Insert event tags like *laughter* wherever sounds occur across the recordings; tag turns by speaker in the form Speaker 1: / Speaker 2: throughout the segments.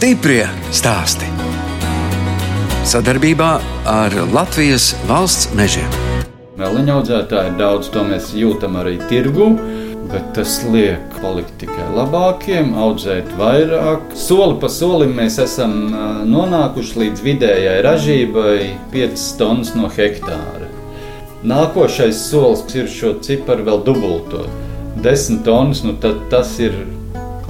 Speaker 1: Stiprie stāsti. Sadarbībā ar Latvijas valsts mežiem.
Speaker 2: Mēliņa audzētāji daudz to mēs jūtam arī tirgu, bet tas liek palikt tikai labākiem, audzēt vairāk. Soli pa solim mēs esam nonākuši līdz vidējai ražībai 5 tonnas no hektāra. Nākošais solis ir šo ciparu vēl dubultot. 10 tonnas, nu tad tas ir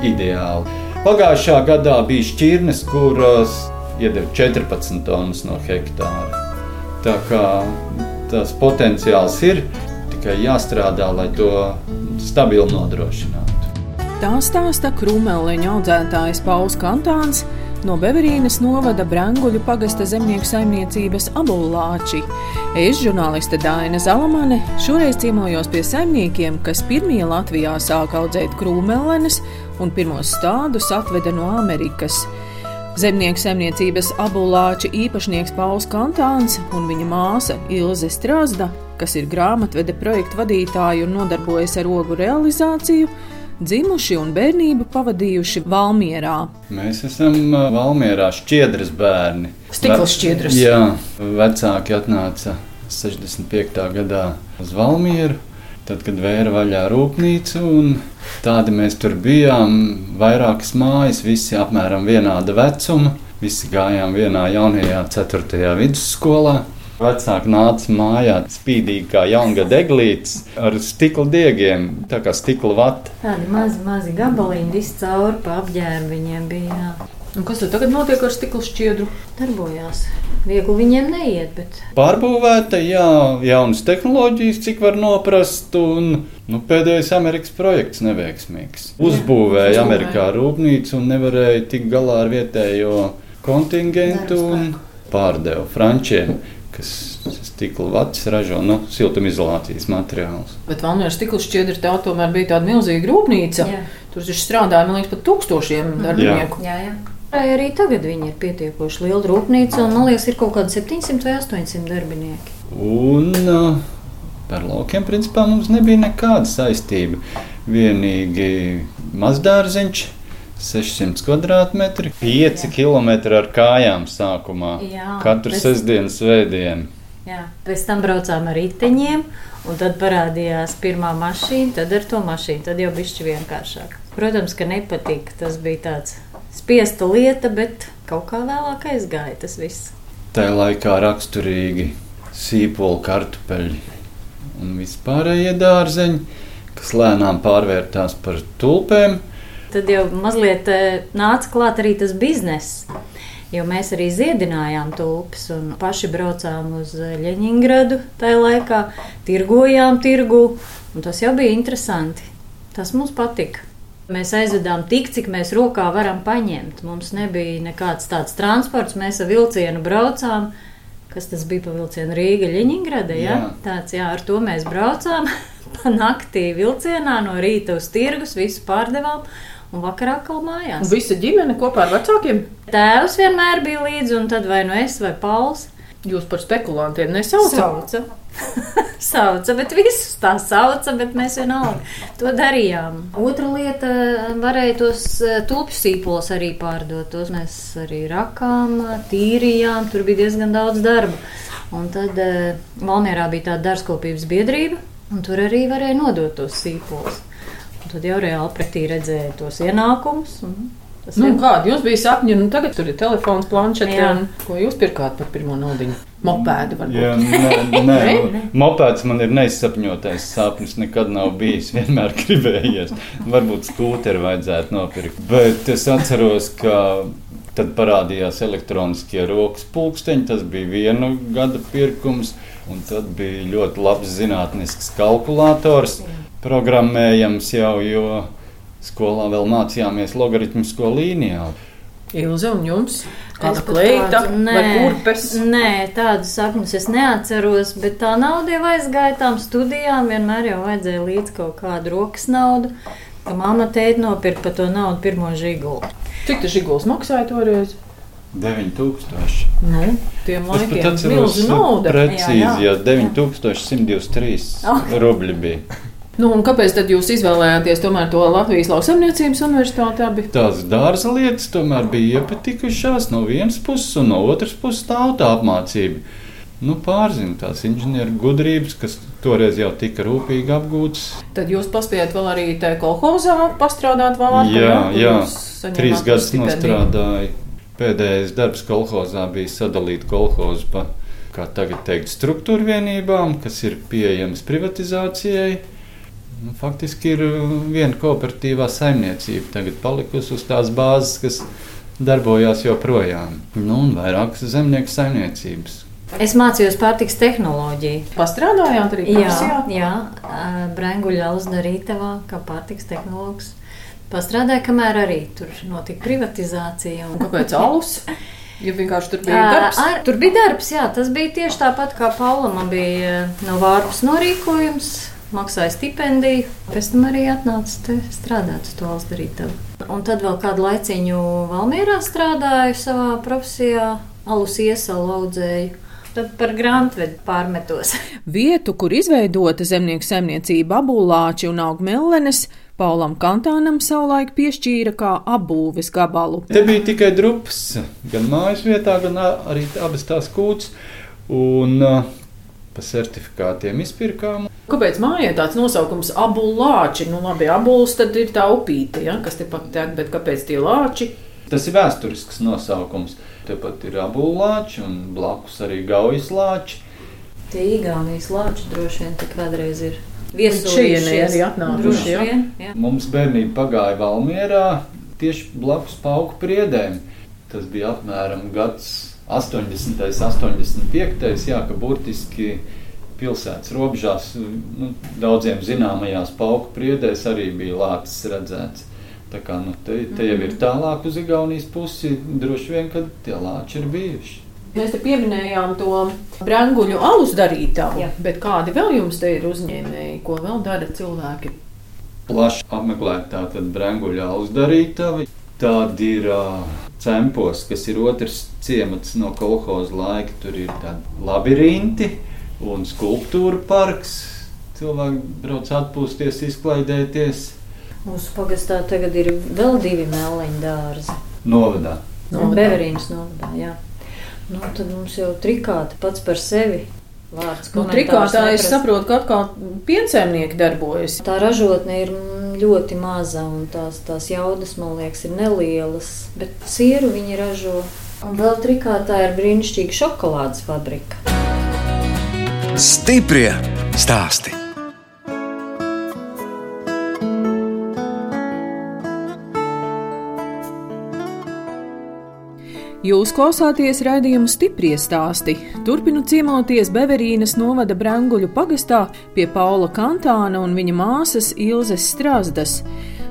Speaker 2: ideāli. Pagājušā gadā bija šķirnes, kuras iedeva 14 tonnas no hektāra. Tā kā tas potenciāls ir, tikai jāstrādā, lai to stabili nodrošinātu.
Speaker 3: Tā stāsta krūmēliņa audzētājs Pauls Kantāns no Beverīnas novada Branguļu pagasta zemnieku saimniecības Abulāči. Es, žurnāliste Dāna Zalamane, šoreiz ciemojos pie saimniekiem, kas pirmie Latvijā sāka audzēt krūmelenes un pirmos stādus atveda no Amerikas. Zemnieku saimniecības abulāča īpašnieks Pauls Kantāns un viņa māsa Ilze Strasda, kas ir grāmatvede projektu vadītāja un nodarbojas ar ogu realizāciju, dzimuši un bērnību pavadījuši Valmierā.
Speaker 2: Mēs esam Valmierā šķiedras bērni.
Speaker 3: Stikla šķiedras.
Speaker 2: Jā, vecāki atnāca 65. gadā uz Valmieru Tad, kad vēra vaļā rūpnīcu, un tādi mēs tur bijām, vairākas mājas, visi apmēram vienāda vecuma. Visi gājām vienā jaunajā, ceturtajā vidusskolā. Vecāki nāca mājā, spīdīgi kā jaungada eglītes, ar stikla diegiem, tā kā stikla vata.
Speaker 4: Tādi mazi, mazi gabaliņi, izcauri pa apģērbu viņiem bija. Jā.
Speaker 3: Un kas tad tagad notiek ar stikla šķiedru?
Speaker 4: Darbojās. Viegli viņiem neiet. Bet...
Speaker 2: Pārbūvēta, jā, jaunas tehnoloģijas, cik var noprast. Un, nu, pēdējais Amerikas projekts neveiksmīgs. Uzbūvēja jā, Amerikā rūpnīcu un nevarēja tikt galā ar vietējo kontingentu un pārdeva frančiem. Kas stikla vats ražo nu, siltumizolācijas materiālus.
Speaker 3: Bet Valmieras stikla šķiedra tā tomēr bija tāda milzīga rūpnīca. Jā. Tur taču strādāja, man liekas, pat tūkstošiem darbinieku.
Speaker 4: Jā. Jā, jā. Arī tagad viņi ir pietiekoši liela rūpnīca, un man liekas, ir kaut kādi 700 vai 800 darbinieki.
Speaker 2: Un par laukiem principā mums nebija nekāda saistība. Vienīgi mazdārziņš. 600 km, 5 km ar kājām sākumā. Jā, katru pēc... sestdienas svētdienu.
Speaker 4: Jā, pēc tam braucām ar riteņiem, un tad parādījās pirmā mašīna, tad ar to mašīnu. Tad jau bija vienkāršāk. Protams, ka nepatika. Tas bija tāds spiesta lieta, bet kaut kā vēlāk aizgāja tas viss.
Speaker 2: Tajā laikā raksturīgi sīpolu kartupeļi un vispārējie dārzeņi, kas lēnām pārvērtās par tulpēm.
Speaker 4: Tad jau mazliet eh, nāca klāt arī tas bizness. Jo mēs arī ziedinājām tulpes un paši braucām uz Leņņģeradu tajā laikā, tirgojām tirgu, tas jau bija interesanti. Tas mums patika. Mēs aizvedām tik, cik mēs rokā varam paņemt. Mums nebija nekāds tāds transports, mēs ar vilcienu braucām. Kas tas bija pa vilcienu Rīga, Ļeņingrada? Ja? Jā. Tāds, jā, ar to mēs braucām *laughs* pa naktī vilcienā no rīta uz tirgus, visu pārdevām. Un vakarā atkal mājās. Un
Speaker 3: visa ģimene kopā ar vecākiem?
Speaker 4: Tēvs vienmēr bija līdzi, un tad vai nu es vai Pauls.
Speaker 3: Jūs par spekulantiem nesaucat?
Speaker 4: Sauca. *laughs* sauca, bet visus tā sauca, bet mēs vienalga to darījām. Otra lieta - varēja tos eh, tulpju sīpols arī pārdot. Tos mēs arī rakām, tīrījām, tur bija diezgan daudz darba. Un tad uh, Valmierā bija tāda dārzkopības biedrība, un tur arī varēja nodot tos sīpolus. Un tad jau reāli pretī redzēja tos ienākumus. Un,
Speaker 3: Tas nu, kādi jums bija sapņi? Nu, tagad tur ir telefons, planšete. Ko jūs pirkāt par pirmo naudu? Mopēdu varbūt. Jā,
Speaker 2: nē, nē. *laughs* Mopēds man ir neizsapņotais sapnis. Nekad nav bijis. *laughs* Vienmēr gribējies. Varbūt skūteri vajadzētu nopirkt. Bet es atceros, ka tad parādījās elektroniskie rokas pulksteņi. Tas bija viena gada pirkums. Un tad bija ļoti labs zinātnisks kalkulators, programmējams jau. Jo Skolā vēl mācījāmies logaritmisko līniju.
Speaker 3: Ilze un jums? Kāda kleita vai kurpes?
Speaker 4: Nē, tādas sapņus es neatceros, bet tā nauda jau aizgāja tām studijām. Vienmēr jau vajadzēja līdz kaut kādu rokas naudu. Ka mamma teica nopirkt par to naudu pirmo žigulu.
Speaker 3: Cik tas žiguls maksāja toreiz?
Speaker 2: 9000.
Speaker 3: Nu, tiem laikiem tas bija milzīga nauda.
Speaker 2: Precīzi, jā, jā. ja 9123 oh. rubļi bija. *laughs*
Speaker 3: Nu, kāpēc tad jūs izvēlējāties tomēr to Latvijas lauksaimniecības universitāti? Abi?
Speaker 2: Tās dārza lietas tomēr bija iepatikušās no vienas puses, un no otras puses tauta apmācība. Nu, pārzina tās inženieru gudrības, kas toreiz jau tika rūpīgi apgūtas.
Speaker 3: Tad jūs paspējat vēl arī tajā kolhozā pastrādāt vēl
Speaker 2: Jā, jā. trīs gadus nostrādāju. Pēdējais darbs kolhozā bija sadalīt kolhozu pa, kā tagad teikt, struktūra vienībām, kas ir pieejamas privatizācijai. Nu, faktiski ir viena kooperatīvā saimniecība tagad palikusi uz tās bāzes, kas darbojās joprojām. Nu, un vairākas zemnieku saimniecības,
Speaker 4: Es mācījos pārtiks tehnoloģiju.
Speaker 3: Pastrādājāt arī
Speaker 4: profesijā? Jā, jā Brenguļa Alsdarītavā kā pārtiks tehnologs. Pastrādāju, kamēr arī tur notika privatizācija.
Speaker 3: Un... Kāpēc alus? Ja vienkārši tur bija darbs.
Speaker 4: Ar, tur bija darbs, jā. Tas bija tieši tāpat kā Paula. Man bija no vārpus norīkojums, maksāja stipendiju. Pēc tam arī atnāca strādāt uz to Alsdarītavu. Un tad vēl kādu laiciņu Valmierā strādāju savā profesijā. Alus iesalu audzēju. Tad par grāmatvedu pārmetos. *laughs*
Speaker 3: Vietu, kur izveidota zemnieku saimniecība abulāči un augmellenes, Paulam Kantānam savulaik piešķīra kā apbūves gabalu.
Speaker 2: Te bija tikai drupas, gan mājas vietā, gan arī abas tās kūts. Un, uh, pa certifikātiem izpirkām.
Speaker 3: Kāpēc mājai tāds nosaukums - abulāči? Nu, labi, abulis tad ir tā upīte, ja, kas te pat tek, bet kāpēc tie lāči?
Speaker 2: Tas ir vēsturisks nosaukums. Tepat ir abulāči un blakus arī gaujas lāči.
Speaker 4: Tie Igaunijas lāči droši vien tik kādreiz ir.
Speaker 3: Viesušieni arī atnākuši. Ja?
Speaker 2: Ja. Mums bērnība pagāja Valmierā tieši blakus pauku priedēm. Tas bija apmēram gads 80. 85. Jā, ka burtiski pilsētas robežās, nu, daudziem zināmajās pauku priedēs arī bija lācis redzēts. Tā kā nu, te, te jau ir tālāk uz Igaunijas pusi, droši vien, ka tie lāči ir bijuši.
Speaker 3: Mēs te pieminējām to brāļuļu alus darītāju, bet kādi vēl jums te ir uzņēmēji, ko vēl dara cilvēki?
Speaker 2: Plaši apmeklētā brāļuļu alus darītāji. Tādi ir uh, cempos, kas ir otrs ciemats no kolhoza laika. Tur ir tādi labirinti un skulptūra parks. Cilvēki brauc atpūsties, izklaidēties.
Speaker 4: Mūsu pagastā tagad ir vēl divi mēleņu dārzi.
Speaker 2: Novadā.
Speaker 4: Novadā. Beverīnas novadā, jā. Nu, tad mums jau trikāta pats par sevi. Vārds,
Speaker 3: nu, trikātā es saprotu, ka atkal piensēmnieki darbojas.
Speaker 4: Tā ražotne ir ļoti maza un tās, tās jaudas, man liekas, ir nelielas, bet sieru viņi ražo. Un vēl trikātā ir brīnišķīga šokolādes fabrika.
Speaker 1: Stiprie stāsti!
Speaker 3: Jūs klausāties raidījumu stipri stāstī. Turpinu ciemoties Beverīnas novada Branguļu pagastā pie Paula Kantāna un viņa māsas Ilzes Strasdas.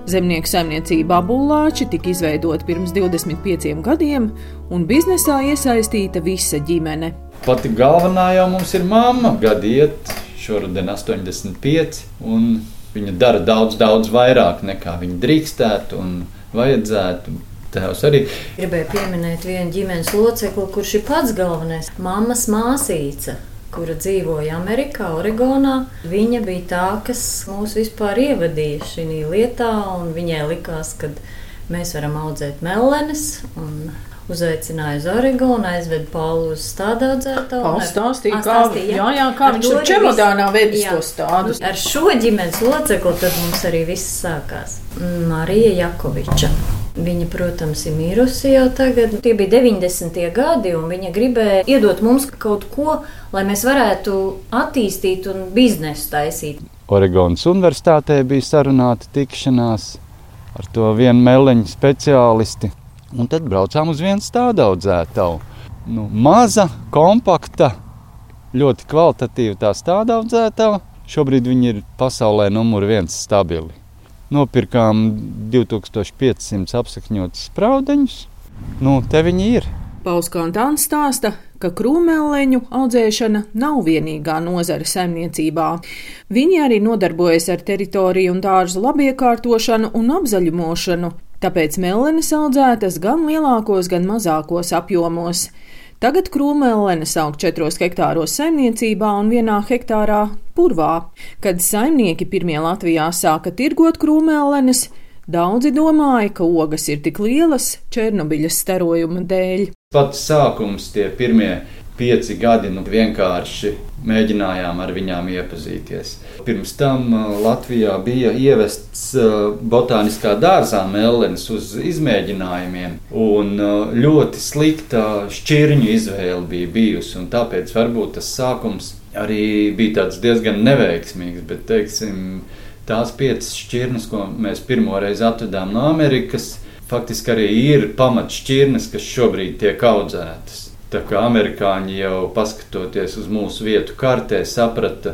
Speaker 3: Zemnieku saimniecība Abulāči tika izveidota pirms 25 gadiem, un biznesā iesaistīta visa ģimene.
Speaker 2: Pati galvenā jau mums ir mamma, gadiet, šoruden 85, un viņa dara daudz, daudz vairāk nekā viņa drīkstētu un vajadzētu. Tēvs arī.
Speaker 4: Gribēju pieminēt vienu ģimenes locekli, kurš ir pats galvenais - mammas māsīca. Kura dzīvoja Amerikā, Oregonā. Viņa bija tā, kas mūs vispār ievadīja šajā lietā, un viņai likās, ka mēs varam audzēt melenes. Uzaicināja uz Oregonu, aizveda Paulu uz stādu audzētāju.
Speaker 3: Pauli stāstīja, kā, jā, jā, kā viņš tur čemodānā vedis to stādu.
Speaker 4: Ar šo ģimenes locekli tad mums arī viss sākās. Marija Jakoviča. Viņa, protams, ir mirusi jau tagad. Tie bija 90. gadi, un viņa gribēja iedot mums kaut ko, lai mēs varētu attīstīt un biznesu taisīt.
Speaker 2: Oregonas Universitātē bija sarunāta tikšanās ar to vienu meleņu speciālisti. Un tad braucām uz vienu stādu audzētāju. Nu, maza, kompakta, ļoti kvalitatīva tā stāda audzētāja. Šobrīd viņi ir pasaulē numur viens stabili nopirkām 2500 apsakņotus spraudeņus. Nu, te viņi ir.
Speaker 3: Pauskantāns stāsta, ka krūmēleņu audzēšana nav vienīgā nozara saimniecībā. Viņi arī nodarbojas ar teritoriju un dārzu labiekārtošanu un apzaļumošanu, tāpēc melenes audzētas gan lielākos, gan mazākos apjomos. Tagad krūmēlenes aug 4 hektāros saimniecībā un 1 hektārā purvā. Kad saimnieki pirmie Latvijā sāka tirgot krūmēlenes, daudzi domāja, ka ogas ir tik lielas Černobiļas starojuma dēļ.
Speaker 2: Pats sākums, tie pirmie pieci gadi, nu vienkārši mēģinājām ar viņām iepazīties. Pirms tam uh, Latvijā bija ievests uh, botāniskā dārzā mellenes uz izmēģinājumiem, un uh, ļoti slikta šķirņu izvēle bija bijusi, tāpēc varbūt tas sākums arī bija diezgan neveiksmīgs, bet teiksim, tās piecas šķirnes, ko mēs pirmoreiz atvedām no Amerikas, faktiski arī ir pamatšķirnes, kas šobrīd tiek audzētas. Tā kā amerikāņi jau paskatoties uz mūsu vietu kartē, saprata,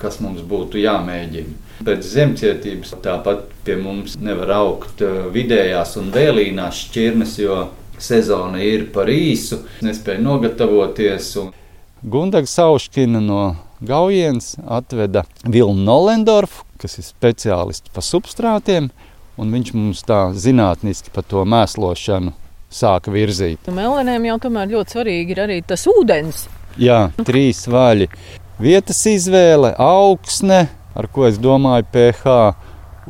Speaker 2: kas mums būtu jāmēģina. Pēc zemcietības tāpat pie mums nevar augt eh, vidējās un vēlīnās šķirnes, jo sezona ir par īsu, nespēja nogatavoties. Un... Gundaga Sauškina no Gaujienas atveda Vilnu Nolendorfu, kas ir speciālists pa substrātiem, un viņš mums tā zinātniski par to mēslošanu sāka virzīt.
Speaker 3: Nu, Melenēm jau tomēr ļoti svarīgi ir arī tas ūdens.
Speaker 2: Jā, trīs vaļi. Vietas izvēle, augsne, ar ko es domāju, pH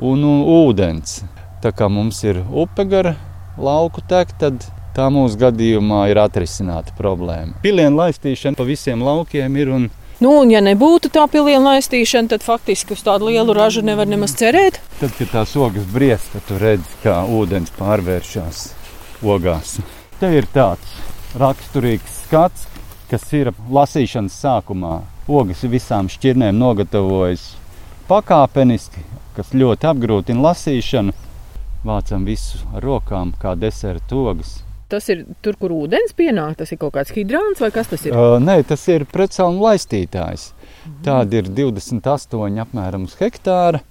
Speaker 2: un, un ūdens. Tā kā mums ir upe gara lauku tek, tad tā mūsu gadījumā ir atrisināta problēma. Pilienu laistīšana pa visiem laukiem ir un
Speaker 3: Nu, un, ja nebūtu tā piliena laistīšana, tad faktiski uz tādu lielu ražu nevar nemaz cerēt.
Speaker 2: Tad, kad tās ogas briest, tad tu redzi, kā ūdens pārvēršas ogās. Te ir tāds raksturīgs skats, kas ir lasīšanas sākumā. Ogas visām šķirnēm nogatavojas pakāpeniski, kas ļoti apgrūtina lasīšanu. Vācam visu ar rokām, kā deserta ogas.
Speaker 3: Tas ir tur, kur ūdens pienāk. Tas ir kaut kāds hidrants vai kas tas ir?
Speaker 2: Uh, nē, tas ir pretsalnu laistītājs. Mhm. Tāda ir 28 apmēram uz hektāra,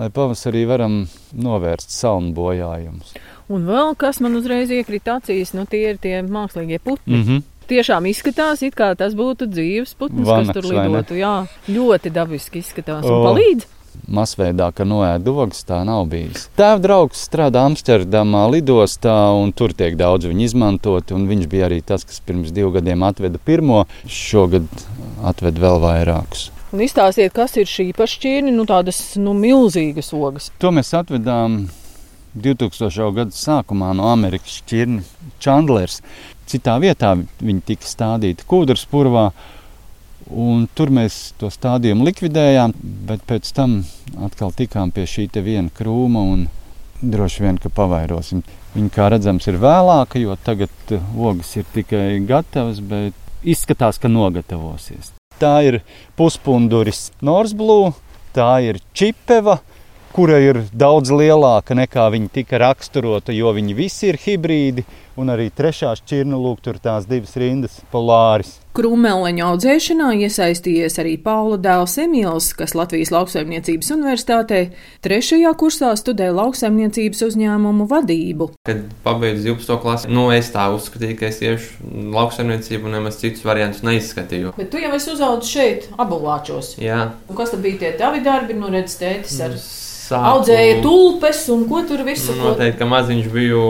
Speaker 2: lai pavasarī varam novērst salnu bojājumus.
Speaker 3: Un vēl kas man uzreiz iekrita acīs, nu tie ir tie mākslīgie putni. Mm -hmm. Tiešām izskatās, it kā tas būtu dzīves putns, Vanaks, kas tur lidotu. Jā, ļoti dabiski izskatās un oh. palīdz
Speaker 2: masveidā, ka noēda ogas, tā nav bijis. Tēva draugs strādā Amsterdamā lidostā, un tur tiek daudz viņa izmantoti. Viņš bija arī tas, kas pirms diviem gadiem atveda pirmo, šogad atved vēl vairākus.
Speaker 3: Un izstāstiet, kas ir šī pašķirne, nu tādas nu, milzīgas ogas.
Speaker 2: To mēs atvedām 2000. gada sākumā no Amerikas šķirnes Chandlers. Citā vietā viņi tika stādīti kūdras purvā. Un tur mēs to stādījumu likvidējām, bet pēc tam atkal tikām pie šī viena krūma un droši vien, ka pavairosim. Viņa, kā redzams, ir vēlāka, jo tagad uh, ogas ir tikai gatavas, bet izskatās, ka nogatavosies. Tā ir puspunduris Norsblū, tā ir čipeva, kura ir daudz lielāka nekā viņa tika raksturota, jo viņi visi ir hibrīdi. Un arī trešā šķirne, lūk, tur tās divas rindas polāris.
Speaker 3: Krūmēleņa audzēšanā iesaistījies arī Paula dēls Emīls, kas Latvijas lauksaimniecības universitātē trešajā kursā studē lauksaimniecības uzņēmumu vadību.
Speaker 5: Kad pabeidzu 12. klasi, nu es tā uzskatīju, ka es iešu lauksaimniecību un nemaz citus variantus neizskatīju.
Speaker 3: Bet tu jau esi uzaudzis šeit, abulāčos.
Speaker 5: Jā.
Speaker 3: Un kas tad bija tie tavi darbi? Nu redz, tētis ar... Mm sāku. Audzēja tulpes un ko tur visu.
Speaker 5: Noteikti, ka maziņš biju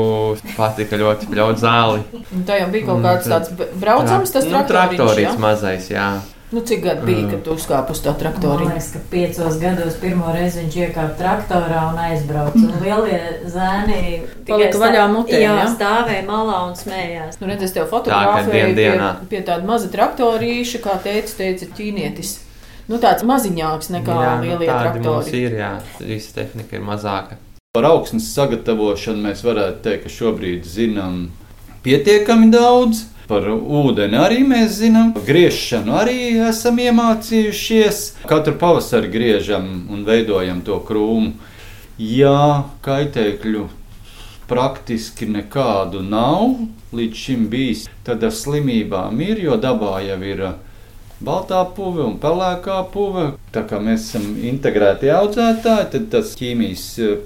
Speaker 5: patika ļoti pļaut zāli.
Speaker 3: Un tā jau bija kaut kāds tāds braucams, tas
Speaker 5: nu, traktorīts jā? mazais, jā.
Speaker 3: Nu, cik gadi bija, kad tu uzkāpi uz tā traktora?
Speaker 4: Man liekas, ka piecos gados pirmo reizi viņš iekāpa traktorā un aizbrauca. Un lielie zēni
Speaker 3: tikai vaļā mutē.
Speaker 4: Jā, jā, stāvēja malā un smējās.
Speaker 3: Nu, redz, es tev fotografēju pie, pie tāda maza traktorīša, kā teica, teica ķīnietis. Nu, tāds maziņāks nekā jā, nu, lielie traktori.
Speaker 5: Ir, jā, visa tehnika ir mazāka.
Speaker 2: Par augsnes sagatavošanu mēs varētu teikt, ka šobrīd zinām pietiekami daudz. Par ūdeni arī mēs zinām, griešanu arī esam iemācījušies. Katru pavasari griežam un veidojam to krūmu. Jā, kaitēkļu praktiski nekādu nav līdz šim bijis. Tad ar slimībām ir, jo dabā jau ir baltā puve un pelēkā puve. Tā kā mēs esam integrēti audzētāji, tad tas ķīmijas eh,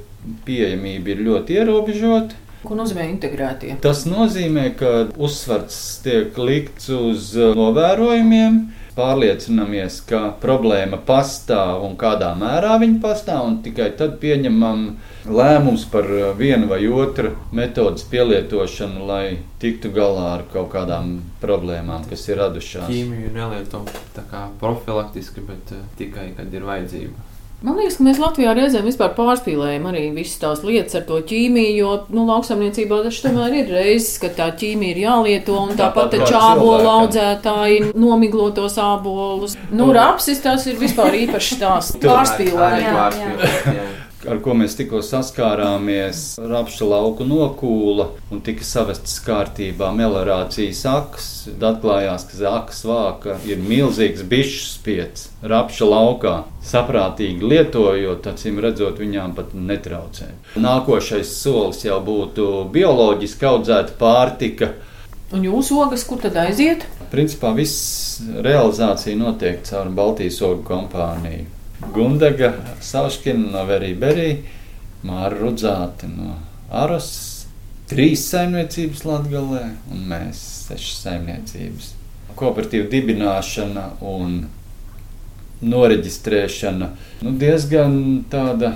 Speaker 2: pieejamība ir ļoti ierobežota.
Speaker 3: Ko nozīmē integrētie?
Speaker 2: Tas nozīmē, ka uzsvars tiek likts uz uh, novērojumiem, pārliecinamies, ka problēma pastāv un kādā mērā viņa pastāv, un tikai tad pieņemam lēmums par vienu vai otru metodas pielietošanu, lai tiktu galā ar kaut kādām problēmām, kas ir radušās.
Speaker 5: Ķīmiju nelieto tā kā profilaktiski, bet uh, tikai, kad ir vajadzība.
Speaker 3: Man liekas, ka mēs Latvijā reizēm vispār pārspīlējam arī visas tās lietas ar to ķīmiju, jo nu, lauksaimniecībā tas tomēr ir reizes, ka tā ķīmija ir jālieto, un tāpat čābolu
Speaker 2: cilvēkam.
Speaker 3: audzētāji nomiglo tos ābolus. Nu, rapsis tas ir vispār īpašs tās pārspīlējums.
Speaker 2: Ar ko mēs tikko saskārāmies, rapša lauku nokūla un tika savestas kārtībā melorācijas aks. Atklājās, ka zakas vāka ir milzīgs bišu spiets rapša laukā. Saprātīgi lietojot, acīm redzot, viņām pat netraucē. Nākošais solis jau būtu bioloģiski audzēta pārtika.
Speaker 3: Un jūsu ogas, kur tad aiziet?
Speaker 2: Principā viss realizācija notiek caur Baltijas ogu kompāniju. Gundaga, Sauškina no Verīberī, Māra Rudzāte no Aras, trīs saimniecības Latgalē un mēs sešas saimniecības. Kooperatīva dibināšana un noreģistrēšana nu, diezgan tāda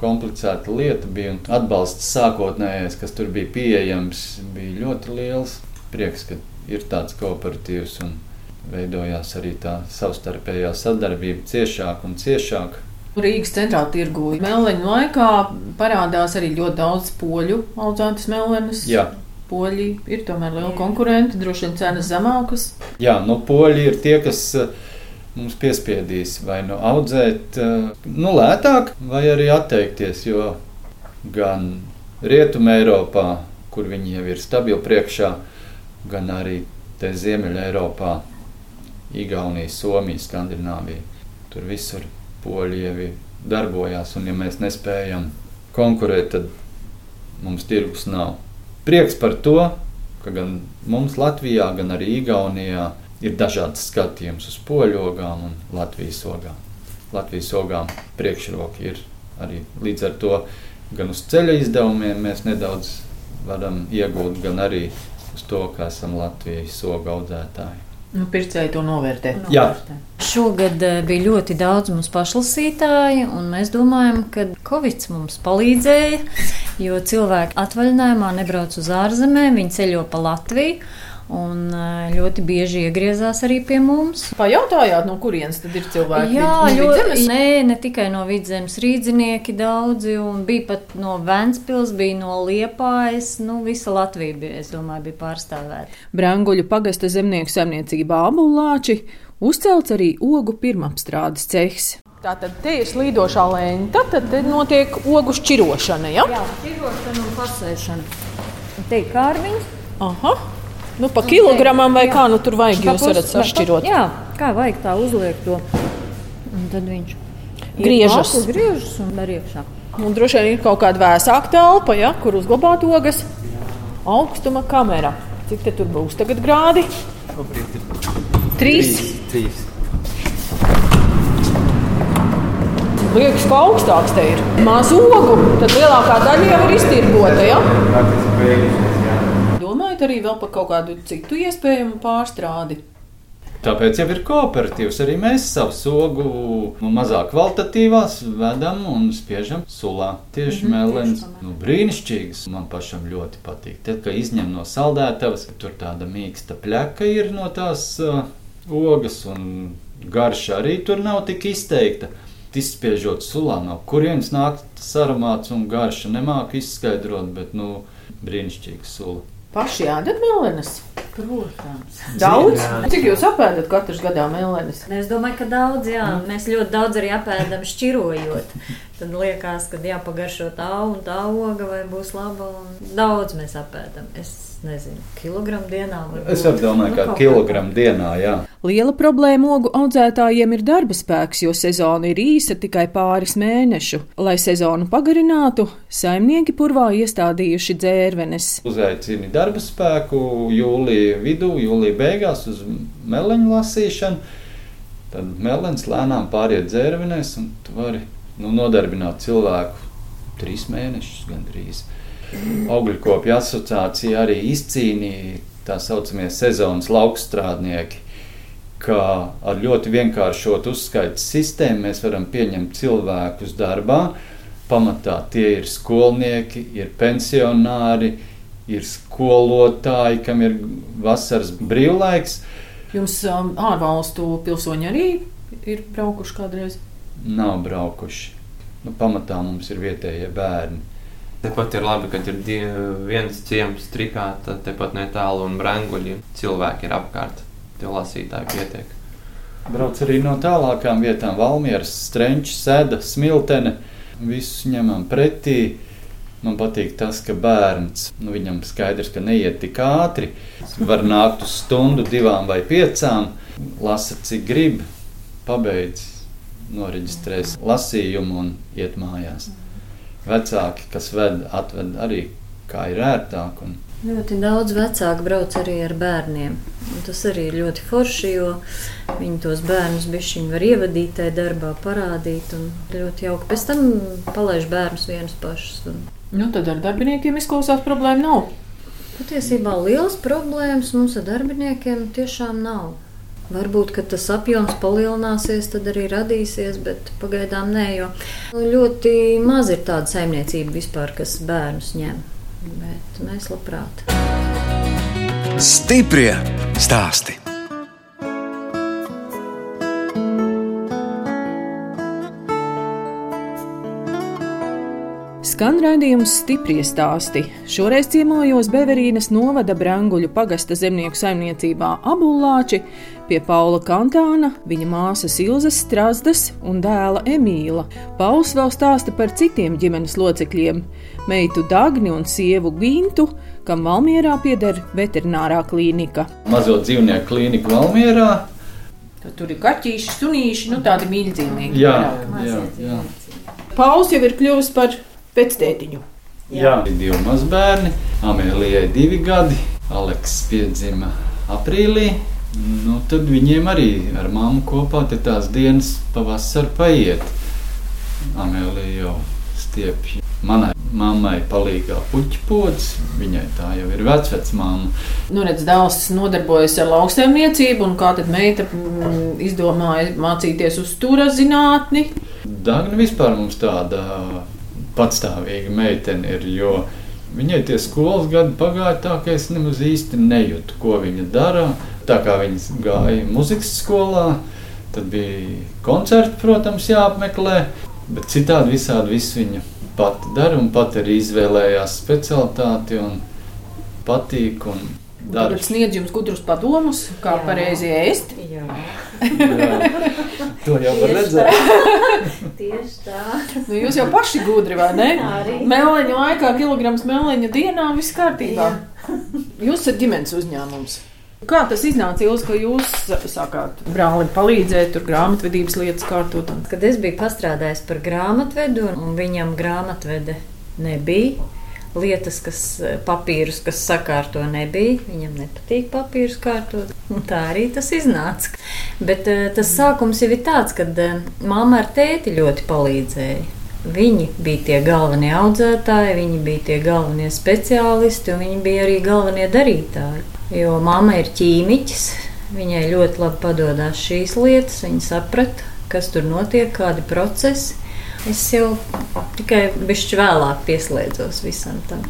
Speaker 2: komplicēta lieta bija. Atbalsts sākotnējais, kas tur bija pieejams, bija ļoti liels. Prieks, ka ir tāds kooperatīvs un veidojās arī tā savstarpējā sadarbība ciešāk un ciešāk.
Speaker 3: Rīgas centrā tirgu melleņu laikā parādās arī ļoti daudz poļu audzētas mellenes.
Speaker 2: Jā,
Speaker 3: Poļi ir tomēr liela konkurenti, droši vien cenas zemākas.
Speaker 2: Jā nu, poļi ir tie, kas eh, mums piespiedīs vai nu audzēt eh, nu, lētāk, vai arī atteikties. Jo gan Rietumē, Eiropā, kur viņi jau ir stabili priekšā, gan arī Ziemeļā, Eiropā, Igaunija, Somija, Skandināvija. Tur visur poļi jau ir darbojās, un ja mēs nespējam konkurēt, tad mums tirgus nav. Prieks par to, ka gan mums Latvijā, gan arī Igaunijā ir dažādas skatījums uz poļu ogām un Latvijas ogām. Latvijas ogām priekšroka ir arī līdz ar to gan uz ceļa izdevumiem mēs nedaudz varam iegūt, gan arī uz to, ka esam Latvijas ogu audzētāji.
Speaker 3: Nu, pircēji to novērtē.
Speaker 2: Jā.
Speaker 4: Šogad eh, bija ļoti daudz mums pašlasītāji, un mēs domājam, ka Covid mums palīdzēja, jo cilvēki atvaļinājumā nebrauc uz ārzemēm, viņi ceļo pa Latviju. Un ļoti bieži iegriezās arī pie mums.
Speaker 3: Pajautājāt, no kurienes tad ir cilvēki?
Speaker 4: Jā,
Speaker 3: No
Speaker 4: ļoti. Nē, ne tikai no vidzemes rīznieki daudzi, un bija pat no Vēncpils, bija no Liepājas. Nu, visa Latvija, bija, es domāju, bija pārstāvēta.
Speaker 3: Branguļu pagasta zemnieku saimniecībā Abulāči uzcelts arī ogu pirmapstrādes cehs. Tātad te ir slīdošā lēņa, tad te notiek ogu šķirošana. Ja?
Speaker 4: Jā, tīrošana un pasēšana. Te ir kārviņš.
Speaker 3: Aha. Nu, pa kilogramam vai kā nu tur vajag, jūs varat sašķirot.
Speaker 4: Jā, kā vajag tā uzliekt to. Un tad viņš
Speaker 3: Griežas.
Speaker 4: lapu, Griežas un dar iekšā.
Speaker 3: Un droši vien ir kaut kāda vēsāka telpa, ja, kur uzglabāt ogas. Augstuma kamera. Cik te tur būs tagad grādi? Trīs.
Speaker 5: Trīs.
Speaker 3: Liekas, ka augstāks te ir. Maz ogu, tad lielākā daļa jau ir iztirgota. Ja? Domājat arī vēl par kaut kādu citu iespējamu pārstrādi.
Speaker 2: Tāpēc jau ir kooperatīvs. Arī mēs savu sogu nu, mazāk kvalitatīvās vedam un spiežam sulā. Tieši mm -hmm, melns. Nu, brīnišķīgs. Man pašam ļoti patīk. Tad, kad izņem no saldētavas, tur tāda mīksta pļaka ir no tās uh, ogas un garša arī tur nav tik izteikta. Izspiežot sulā, no kurienes nāk tas aromāts un garša, nemāku izskaidrot, bet nu, brīnišķīga sula.
Speaker 3: Paši ēdat mellenes.
Speaker 4: Protams.
Speaker 3: Daudz.
Speaker 5: Jā.
Speaker 3: Cik jūs apēdat katrs gadā mellenes?
Speaker 4: Es domāju, ka daudz, jā, mēs ļoti daudz arī apēdam šķirojot. Tad liekas, ka jāpagaršo tā un tā oga, vai būs laba. un Daudz mēs apēdam. Es nezinu, kilogramu dienā.
Speaker 2: Es arī domāju,
Speaker 4: Nu,
Speaker 2: ka kilogramu dienā, jā.
Speaker 3: Liela problēma ogu audzētājiem ir darba spēks, jo sezona ir īsa tikai pāris mēnešu. Lai sezonu pagarinātu, saimnieki purvā iestādījuši dzērvenes.
Speaker 2: Uzaicini darba spēku jūlijā vidū, jūlijā beigās uz meleņu lasīšanu. Tad melens lēnām pāriet dzērvenēs, un tu vari nu, nodarbināt cilvēku trīs mēnešus gandrīz. Augļukopju asociācija arī izcīnīja tā saucamie sezonas laukstrādnieki, ka ar ļoti vienkāršotu uzskaitas sistēmu mēs varam pieņemt cilvēkus darbā. Pamatā tie ir skolnieki, ir pensionāri, ir skolotāji, kam ir vasaras brīvlaiks.
Speaker 3: Jums um, ārvalstu pilsoņi arī ir braukuši kādreiz?
Speaker 2: Nav braukuši. Nu, pamatā mums ir vietējie bērni.
Speaker 5: Tepat ir labi, ka ir viens ciems, trikāta, tepat netālu un branguļi. Cilvēki ir apkārt, tie lasītāji pietiek.
Speaker 2: Brauc arī no tālākām vietām - Valmieras, Strenčs, Sēda, Smiltene. Visus ņemam pretī. Man patīk tas, ka bērns, nu, viņam skaidrs, ka neiet tik ātri. Var nākt uz stundu, divām vai piecām, lasa cik grib, pabeidz, noreģistrēs lasījumu un iet mājās. Vecāki, kas ved, atved arī kā ir ērtāk. Un...
Speaker 4: Ļoti daudz vecāku brauc arī ar bērniem. Un tas arī ir ļoti forši, jo viņi tos bērnus bišķiņi var ievadīt tajā darbā, parādīt. Un ļoti jauki. Pēc tam palaiž bērnus vienus pašus. Un...
Speaker 3: Nu, tad ar darbiniekiem izklausās problēma nav.
Speaker 4: Patiesībā liels problēmas mums ar darbiniekiem tiešām nav. Varbūt, tas apjoms palielināsies, tad arī radīsies, bet pagaidām nē, jo ļoti maz ir tāda saimniecība vispār, kas bērnus ņem. Bet mēs labprāt.
Speaker 1: Stiprie stāsti!
Speaker 3: Skan raidījums stipri stāsti. Šoreiz ciemojos Beverīnas novada Branguļu pagasta zemnieku saimniecībā Abullāči pie Paula Kantāna, viņa māsas Ilzas Strasdas un dēla Emīla. Pauls vēl stāsta par citiem ģimenes locekļiem - meitu Dagni un sievu Gintu, kam Valmierā pieder veterinārā klīnika.
Speaker 2: Mazo dzīvnieku klīnika Valmierā.
Speaker 3: Tad tur ir kaķīši, sunīši, nu tādi mīļdzīvnieki.
Speaker 2: Jā, jā, jā.
Speaker 3: Pauls jau ir kļuvis par pēctētiņu.
Speaker 2: Jā, ir divi mazbērni. Amēlijai divi gadi, Aleks piedzima aprīlī. Nu, tad viņiem arī ar mammu kopā tās dienas pavasarī paiet. Amēlija jau stiepjas. Manai mammai palīdzā puķu pods, viņai tā jau ir vecvecā mamma.
Speaker 3: Nu, redz, dēls nodarbojas ar lauksaimniecību, un kā tad meita mm, izdomāja mācīties uz stūra zinātni?
Speaker 2: Dagna vispār mums tāda patstāvīga meitene ir. Viņai tie skolas gadi pagāja tā, ka es nemaz īsti nejūtu, ko viņa dara. Tā kā viņa gāja muzikas skolā, tad bija koncerti, protams, jāapmeklē. Bet citādi visādi viss viņa pati dara un pat arī izvēlējās specialitāti un patīk. Un
Speaker 3: Tur sniedz jums gudrus padomus, kā Jā. pareizi ēst. Jā.
Speaker 2: Jā. *laughs* To jau var redzēt. *laughs*
Speaker 4: Tieši tā.
Speaker 3: Nu, jūs jau paši gudri, vai ne? Mēleņu laikā, kilograms mēleņu dienā, viss kārtībā. Jūs esat ģimenes uzņēmums. Kā tas iznāca, Ilz, ka jūs sākāt brālim palīdzēt, tur grāmatvedības lietas kārtot?
Speaker 4: Kad es biju pastrādājis par grāmatvedu, un viņam grāmatvede nebija, lietas, kas papīrus, kas sakārto nebija. Viņam nepatīk papīrus kārtot. Un tā arī tas iznāca. Bet uh, tas sākums jau ir tāds, ka uh, mamma ar tēti ļoti palīdzēja. Viņi bija tie galvenie audzētāji, viņi bija tie galvenie speciālisti, un viņi bija arī galvenie darītāji. Jo mamma ir ķīmiķis, viņai ļoti labi padodas šīs lietas, viņa saprata, kas tur notiek, kādi procesi. Es jau tikai bišķi vēlāk pieslēdzos visam tam.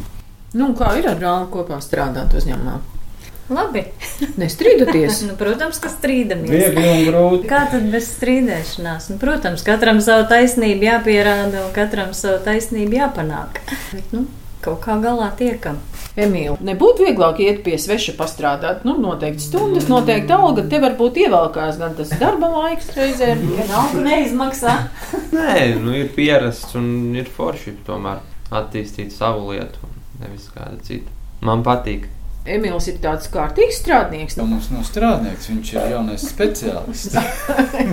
Speaker 3: Nu, kā ir ar brāli kopā strādāt uzņēmumā?
Speaker 4: Labi.
Speaker 3: Nestrīdaties. *laughs*
Speaker 4: nu, protams, ka strīdamies.
Speaker 2: Viegli un grūti.
Speaker 4: Kā tad bez strīdēšanās? Nu, protams, katram savu taisnību jāpierāda un katram savu taisnību jāpanāk. Bet, nu, kaut kā galā tiekam.
Speaker 3: Emīl, nebūtu vieglāk iet pie sveša pastrādāt. Nu, noteikti stundas, noteikti alga. Te varbūt ievelkās gan tas darba laiks reizē.
Speaker 4: Naudu neizmaksā.
Speaker 5: Nē, nu ir pierasts un ir forši tomēr attīstīt savu lietu, nevis kādu citu. Man patīk.
Speaker 3: Emīls ir tāds kārtīgs strādnieks.
Speaker 2: Nu, mums nav strādnieks, viņš ir jaunais speciālists.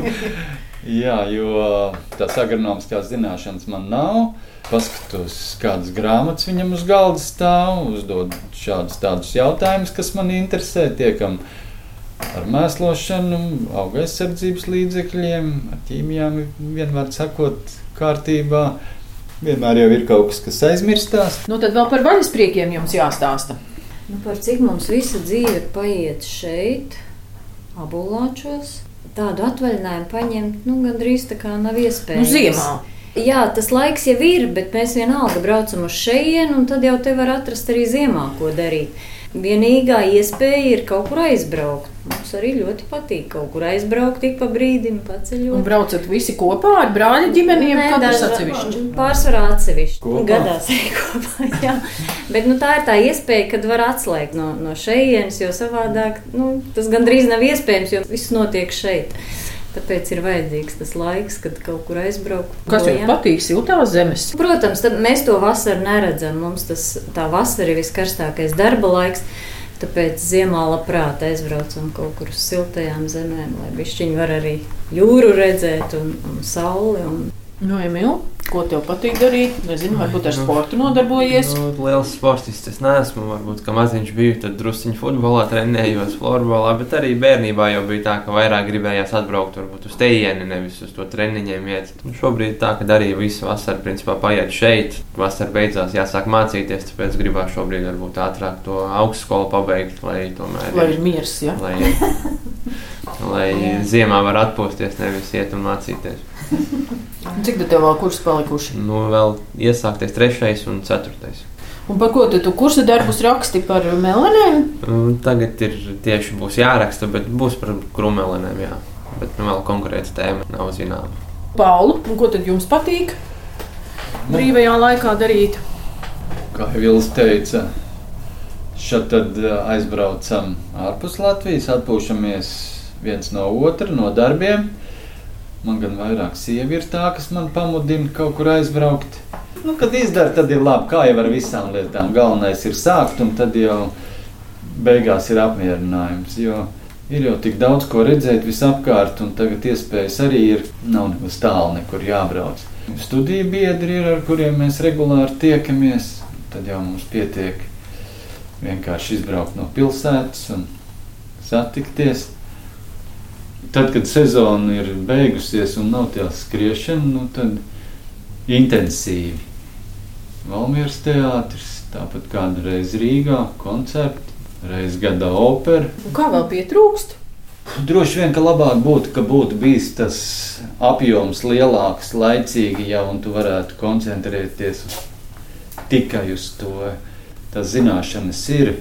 Speaker 2: *laughs* Jā, jo tās agronomiskās zināšanas man nav. Paskatos, kādas grāmatas viņam uz galda stāv, uzdod šādus tādus jautājumus, kas man interesē. Tiekam ar mēslošanu, auga aizsardzības līdzekļiem, ar ķīmijām, vienmēr sakot, kārtībā. Vienmēr jau ir kaut kas, kas aizmirstās.
Speaker 3: Nu, tad vēl par vaļaspriekiem jums jāstāsta.
Speaker 4: Nu, par cik mums visa dzīve paiet šeit, abulāčos, tādu atvaļinājumu paņemt, nu, gandrīz tā kā nav
Speaker 3: Nu,
Speaker 4: iespējams.
Speaker 3: ziemā.
Speaker 4: Jā, tas laiks jau ir, bet mēs vienalga braucam uz šejienu, un tad jau te var atrast arī ziemā, ko darīt. Vienīgā iespēja ir kaut kur aizbraukt. Mums arī ļoti patīk kaut kur aizbraukt, ik pa brīdim
Speaker 3: Un
Speaker 4: paceļot.
Speaker 3: braucat visi kopā ar brāļa ģimenēm,
Speaker 4: Nē,
Speaker 3: katrs
Speaker 4: daža-
Speaker 3: atsevišķi.
Speaker 4: Pārsvarā atsevišķi.
Speaker 2: Kopā?
Speaker 4: Gadās arī *laughs* kopā. Jā. Bet nu, tā ir tā iespēja, kad var atslēgt no, no šejienes, jo savādāk nu, tas gandrīz nav iespējams, jo viss notiek šeit. Tāpēc ir vajadzīgs tas laiks, kad kaut kur aizbraukt.
Speaker 3: Kas jums patīk? Siltās zemes.
Speaker 4: Protams, mēs to vasaru neredzam. Mums tas tā vasara ir viskarstākais darba laiks. Tāpēc ziemā labprāt aizbraucam kaut kur uz siltajām zemēm, lai bišķiņi var arī jūru redzēt un, un sauli. Un...
Speaker 3: Nu, Emīl, ko tev patīk darīt? Nezinu, varbūt ar sportu nodarbojies.
Speaker 5: Nu, liels sportists es neesmu. Varbūt, ka maziņš biju, tad druskuļi futbolā trenējos, florbolā, bet arī bērnībā jau bija tā, ka vairāk gribējās atbraukt varbūt, uz tejieni, nevis uz to treniņiem iet. Un šobrīd tā, ka arī visu vasaru principā paiet šeit. Vasara beidzās, jāsāk mācīties, tāpēc gribētu šobrīd varbūt ātrāk to augstskolu pabeigt, lai tomēr.
Speaker 3: Lai ir miers, ja?
Speaker 5: lai, lai *laughs* ziemā var atpūsties, nevis iet un mācīties. *laughs*
Speaker 3: Un Cik tad tev vēl kurs palikuši?
Speaker 5: Nu, vēl iesākties trešais un ceturtais.
Speaker 3: Un par ko tu, tu kursa darbus raksti par melanēm?
Speaker 5: Nu, Tagad ir tieši būs jāraksta, bet būs par krūmēlēm, jā. Bet nu, vēl konkrēta tēma nav zināma.
Speaker 3: Paulu, un ko tad jums patīk brīvajā laikā darīt?
Speaker 2: Kā jau Vils teica, šeit tad uh, aizbraucam ārpus Latvijas, atpūšamies viens no otra, no darbiem. Man gan vairāk sieva ir tā, kas man pamudina kaut kur aizbraukt. Nu, kad izdara, tad ir labi, kā jau ar visām lietām. Galvenais ir sākt, un tad jau beigās ir apmierinājums. Jo ir jau tik daudz ko redzēt visapkārt, un tagad iespējas arī ir. Nav nemaz tālu nekur jābrauc. Studiju biedri ir, ar kuriem mēs regulāri tiekamies. Tad jau mums pietiek vienkārši izbraukt no pilsētas un satikties. Tad, kad sezona ir beigusies un nav tā skriešana, nu, tad intensīvi. Valmīras teātris, tāpat kādu reizi Rīgā, koncerti, reizi gadā opera.
Speaker 3: Un kā vēl pietrūkst?
Speaker 2: Droši vien, ka labāk būtu, ka būtu bijis tas apjoms lielāks, laicīgi jau, un tu varētu koncentrēties tikai uz to. Tas zināšanas ir.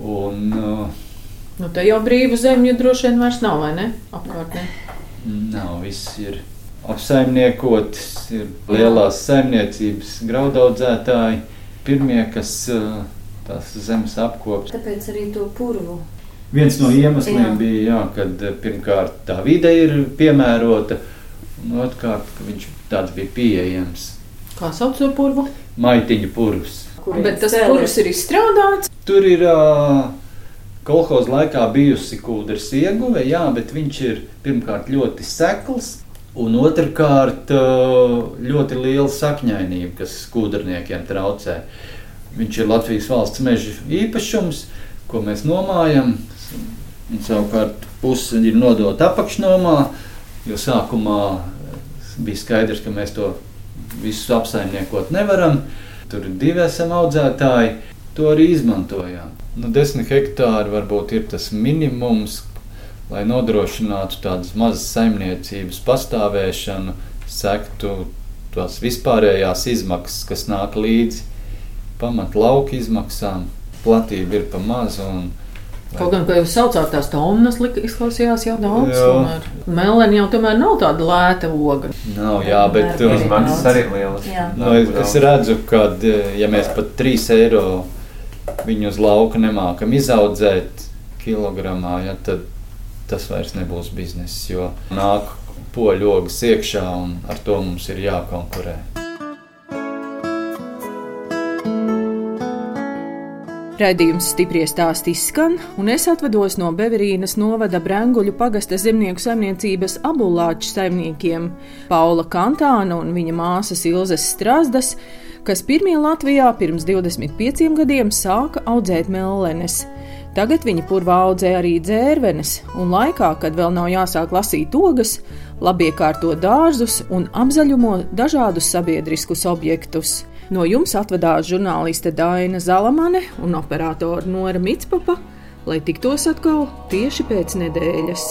Speaker 2: Un, uh,
Speaker 3: Nu, te jau brīvu zemju droši vien vairs nav, vai ne? Apkārtnē.
Speaker 2: nav, viss ir apsaimniekots, ir lielās saimniecības graudaudzētāji, pirmie, kas tās zemes apkops.
Speaker 4: Tāpēc arī to purvu.
Speaker 2: Viens no iemesliem
Speaker 4: Jā.
Speaker 2: bija, jā, kad pirmkārt tā vide ir piemērota, un otrkārt, ka viņš tāds bija pieejams.
Speaker 3: Kā sauc to purvu?
Speaker 2: Maitiņu purvs.
Speaker 3: Bet tas purvs ir izstrādāts.
Speaker 2: Tur ir uh, kolekcijas laikā bijusi kūdras ieguve, jā, bet viņš ir pirmkārt ļoti sekls. Un otrkārt, uh, ļoti liela sakņainība, kas kūdrniekiem traucē. Viņš ir Latvijas valsts meža īpašums, ko mēs nomājam. Un savukārt puse ir nodota apakšnomā, jo sākumā bija skaidrs, ka mēs to visu apsaimniekot nevaram. Tur ir divi esam audzētāji, to arī izmantojām. Nu, desmit hektāri varbūt ir tas minimums, lai nodrošinātu tādas mazas saimniecības pastāvēšanu, sektu tās vispārējās izmaksas, kas nāk līdzi pamat lauka izmaksām. Platība ir pa mazu. Un,
Speaker 3: Kaut gan, kā jūs saucāt, tās tonnas lika- izklausījās jau daudz. Melnēni jau tomēr nav tāda lēta oga.
Speaker 2: Nav, jā, bet uh,
Speaker 5: Izmaksas arī lielas.
Speaker 4: Jā.
Speaker 2: nu, es, es redzu, ka, ja mēs pat 3 eiro viņu uz lauka nemākam izaudzēt kilogramā, ja, tad tas vairs nebūs bizness, jo nāk poļu ogas iekšā un ar to mums ir jākonkurē.
Speaker 3: Raidījums stipri stāstī skan, un es atvados no Beverīnas novada Branguļu pagasta zemnieku saimniecības abulāču saimniekiem Paula Kantāna un viņa māsas Ilzes Strasdas, kas pirmie Latvijā pirms 25 gadiem sāka audzēt mellenes. Tagad viņa purvā audzē arī dzērvenes, un laikā, kad vēl nav jāsāk lasīt ogas, labi iekārto dārzus un apzaļumo dažādus sabiedriskus objektus. No jums atvedās žurnāliste Daina Zalamane un operātore Nora Mitspapa, lai tiktos atkal tieši pēc nedēļas.